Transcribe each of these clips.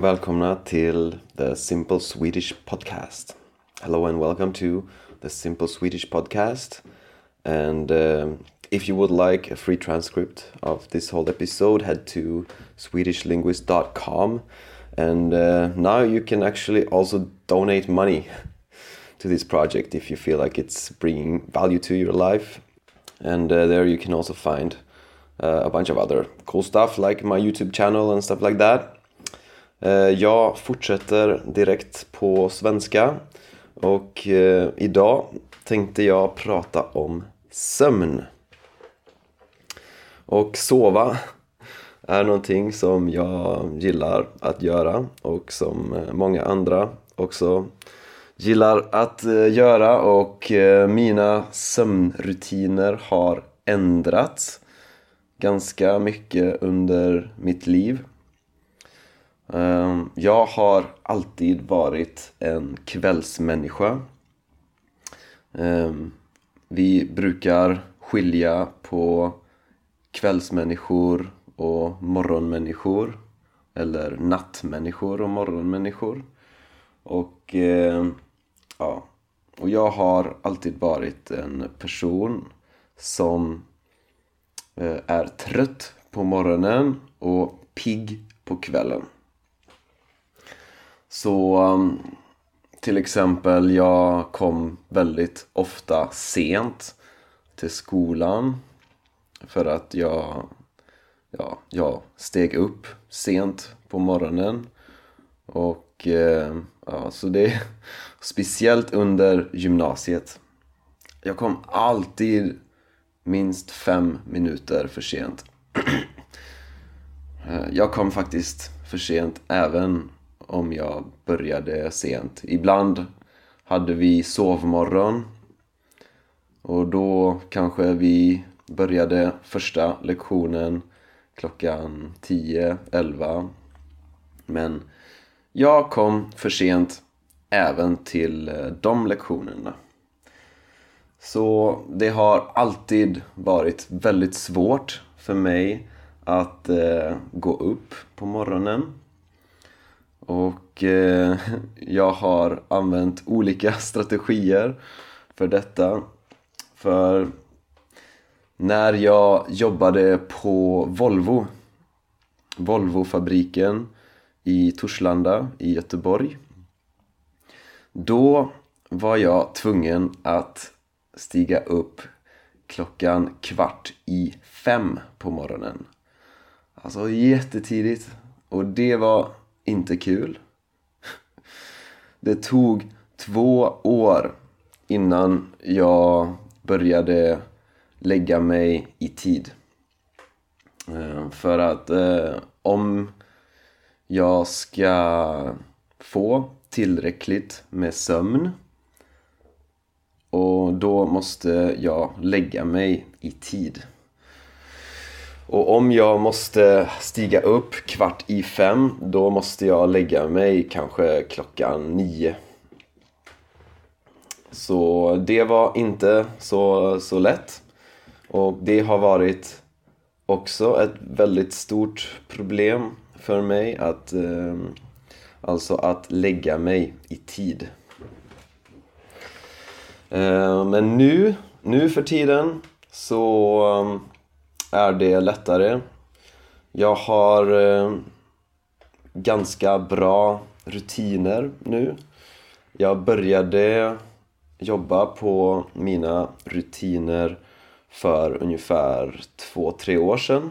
och välkomna till The Simple Swedish Podcast. Hello and welcome to The Simple Swedish Podcast. And uh, if you would like a free transcript of this whole episode, head to swedishlinguist.com. And uh, now you can actually also donate money to this project if you feel like it's bringing value to your life. And uh, there you can also find uh, a bunch of other cool stuff like my YouTube channel and stuff like that. Eh, jag fortsätter direkt på svenska och eh, idag tänkte jag prata om sömn. Och sova är någonting som jag gillar att göra och som eh, många andra också gillar att göra och mina sömnrutiner har ändrats ganska mycket under mitt liv. Ehm, jag har alltid varit en kvällsmänniska. Ehm, vi brukar skilja på kvällsmänniskor och morgonmänniskor. Eller nattmänniskor och morgonmänniskor. Och, ehm, ja, och jag har alltid varit en person som eh, är trött på morgonen och pigg på kvällen. Så um, till exempel, jag kom väldigt ofta sent till skolan för att jag, ja, jag steg upp sent på morgonen. Och eh, ja, så det är speciellt under gymnasiet. Jag kom alltid minst fem minuter för sent. Eh, jag kom faktiskt för sent även om jag började sent. Ibland hade vi sovmorgon och då kanske vi började första lektionen klockan 10, 11. Men jag kom för sent även till eh, de lektionerna. Så det har alltid varit väldigt svårt för mig att eh, gå upp på morgonen. Och eh, jag har använt olika strategier för detta. För när jag jobbade på Volvo, Volvofabriken i Torslanda i Göteborg. Då var jag tvungen att stiga upp klockan kvart i fem på morgonen. Alltså jättetidigt. Och det var inte kul. Det tog två år innan jag började lägga mig i tid. Eh, för att eh, om jag ska få tillräckligt med sömn och då måste jag lägga mig i tid. Och om jag måste stiga upp kvart i fem då måste jag lägga mig kanske klockan nio. Så det var inte så, så lätt. Och det har varit också ett väldigt stort problem för mig att eh, alltså att lägga mig i tid. Eh, men nu, nu för tiden så är det lättare. Jag har eh, ganska bra rutiner nu. Jag började jobba på mina rutiner för ungefär två, tre år sedan.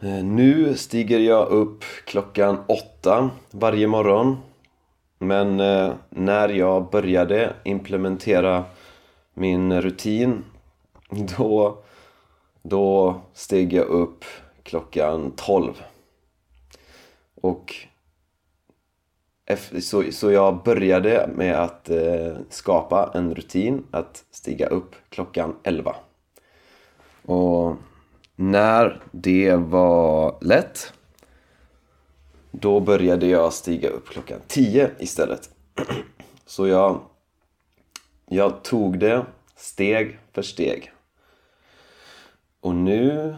Eh, nu stiger jag upp klockan åtta varje morgon. Men eh, när jag började implementera min rutin då, då steg jag upp klockan 12. Och så, så jag började med att eh, skapa en rutin att stiga upp klockan 11. Och när det var lätt då började jag stiga upp klockan 10 istället. Så jag, jag tog det steg för steg. Och nu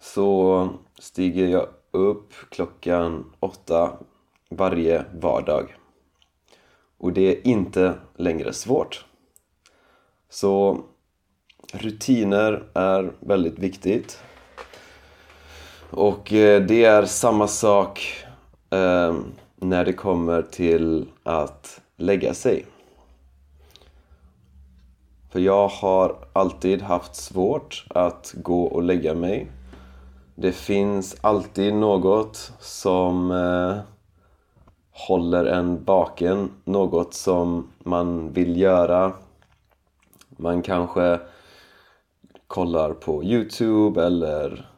så stiger jag upp klockan åtta varje vardag. Och det är inte längre svårt. Så rutiner är väldigt viktigt. Och eh, det är samma sak eh, när det kommer till att lägga sig. För jag har alltid haft svårt att gå och lägga mig. Det finns alltid något som eh, håller en baken, något som man vill göra. Man kanske kollar på Youtube eller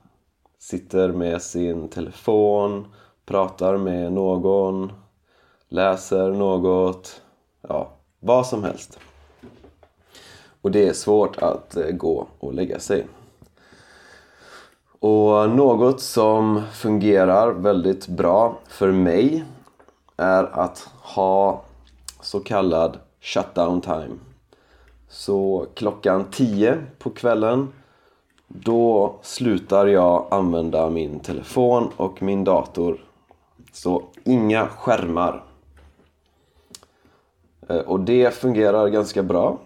sitter med sin telefon, pratar med någon, läser något, ja, vad som helst. Och det är svårt att eh, gå och lägga sig. Och något som fungerar väldigt bra för mig är att ha så kallad shutdown time. Så klockan 10 på kvällen då slutar jag använda min telefon och min dator. Så inga skärmar. Eh, och det fungerar ganska bra.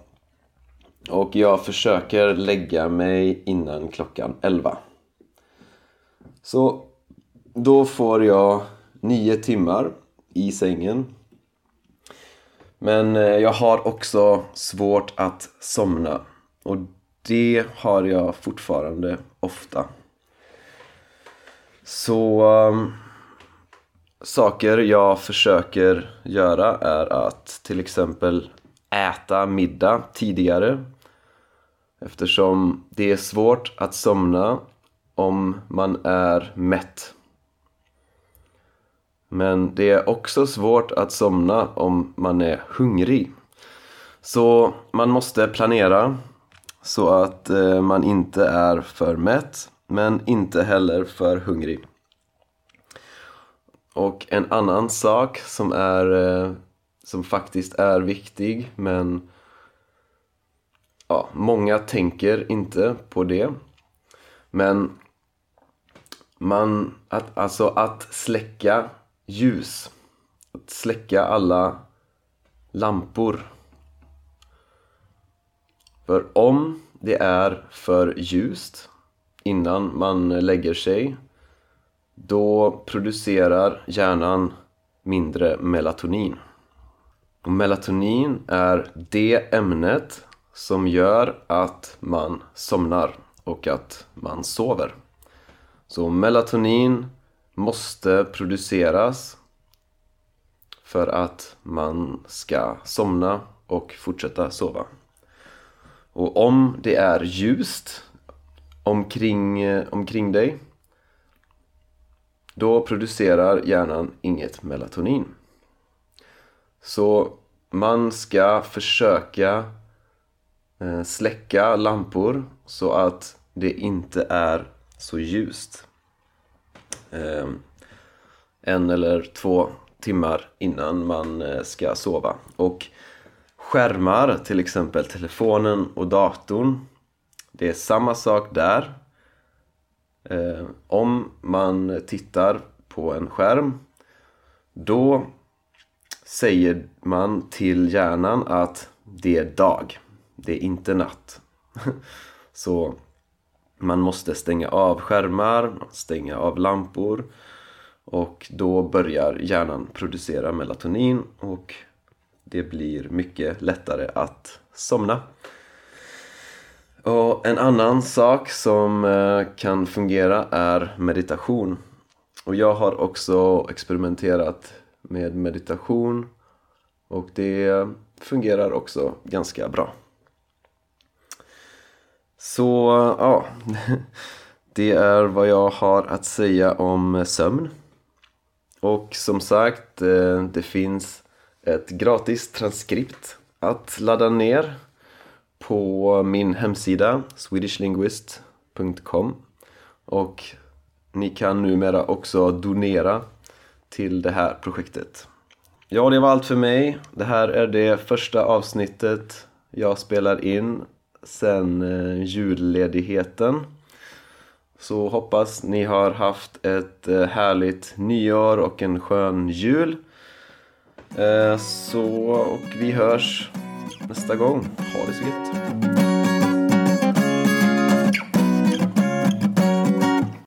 Och jag försöker lägga mig innan klockan 11. Så då får jag 9 timmar i sängen. Men eh, jag har också svårt att somna. Och det har jag fortfarande ofta. Så um, saker jag försöker göra är att till exempel äta middag tidigare eftersom det är svårt att somna om man är mätt. Men det är också svårt att somna om man är hungrig. Så man måste planera så att eh, man inte är för mätt men inte heller för hungrig. Och en annan sak som är eh, som faktiskt är viktig men ja, många tänker inte på det. Men man, att, alltså att släcka ljus, att släcka alla lampor för om det är för ljust innan man lägger sig då producerar hjärnan mindre melatonin. Och melatonin är det ämnet som gör att man somnar och att man sover. Så melatonin måste produceras för att man ska somna och fortsätta sova. Och om det är ljust omkring, eh, omkring dig då producerar hjärnan inget melatonin. Så man ska försöka Eh, släcka lampor så att det inte är så ljust. Ehm, en eller två timmar innan man eh, ska sova. Och skärmar, till exempel telefonen och datorn. Det är samma sak där. Ehm, om man tittar på en skärm då säger man till hjärnan att det är dag, det är inte natt. Så man måste stänga av skärmar, stänga av lampor och då börjar hjärnan producera melatonin och det blir mycket lättare att somna. Och en annan sak som eh, kan fungera är meditation. Och jag har också experimenterat med meditation och det fungerar också ganska bra. Så ja, det är vad jag har att säga om sömn. Och som sagt, eh, det finns ett gratis transkript att ladda ner på min hemsida swedishlinguist.com och ni kan numera också donera till det här projektet. Ja, det var allt för mig. Det här är det första avsnittet jag spelar in sen eh, julledigheten. Så hoppas ni har haft ett eh, härligt nyår och en skön jul. Eh, Så, och vi hörs nästa gång. Ha det så gött!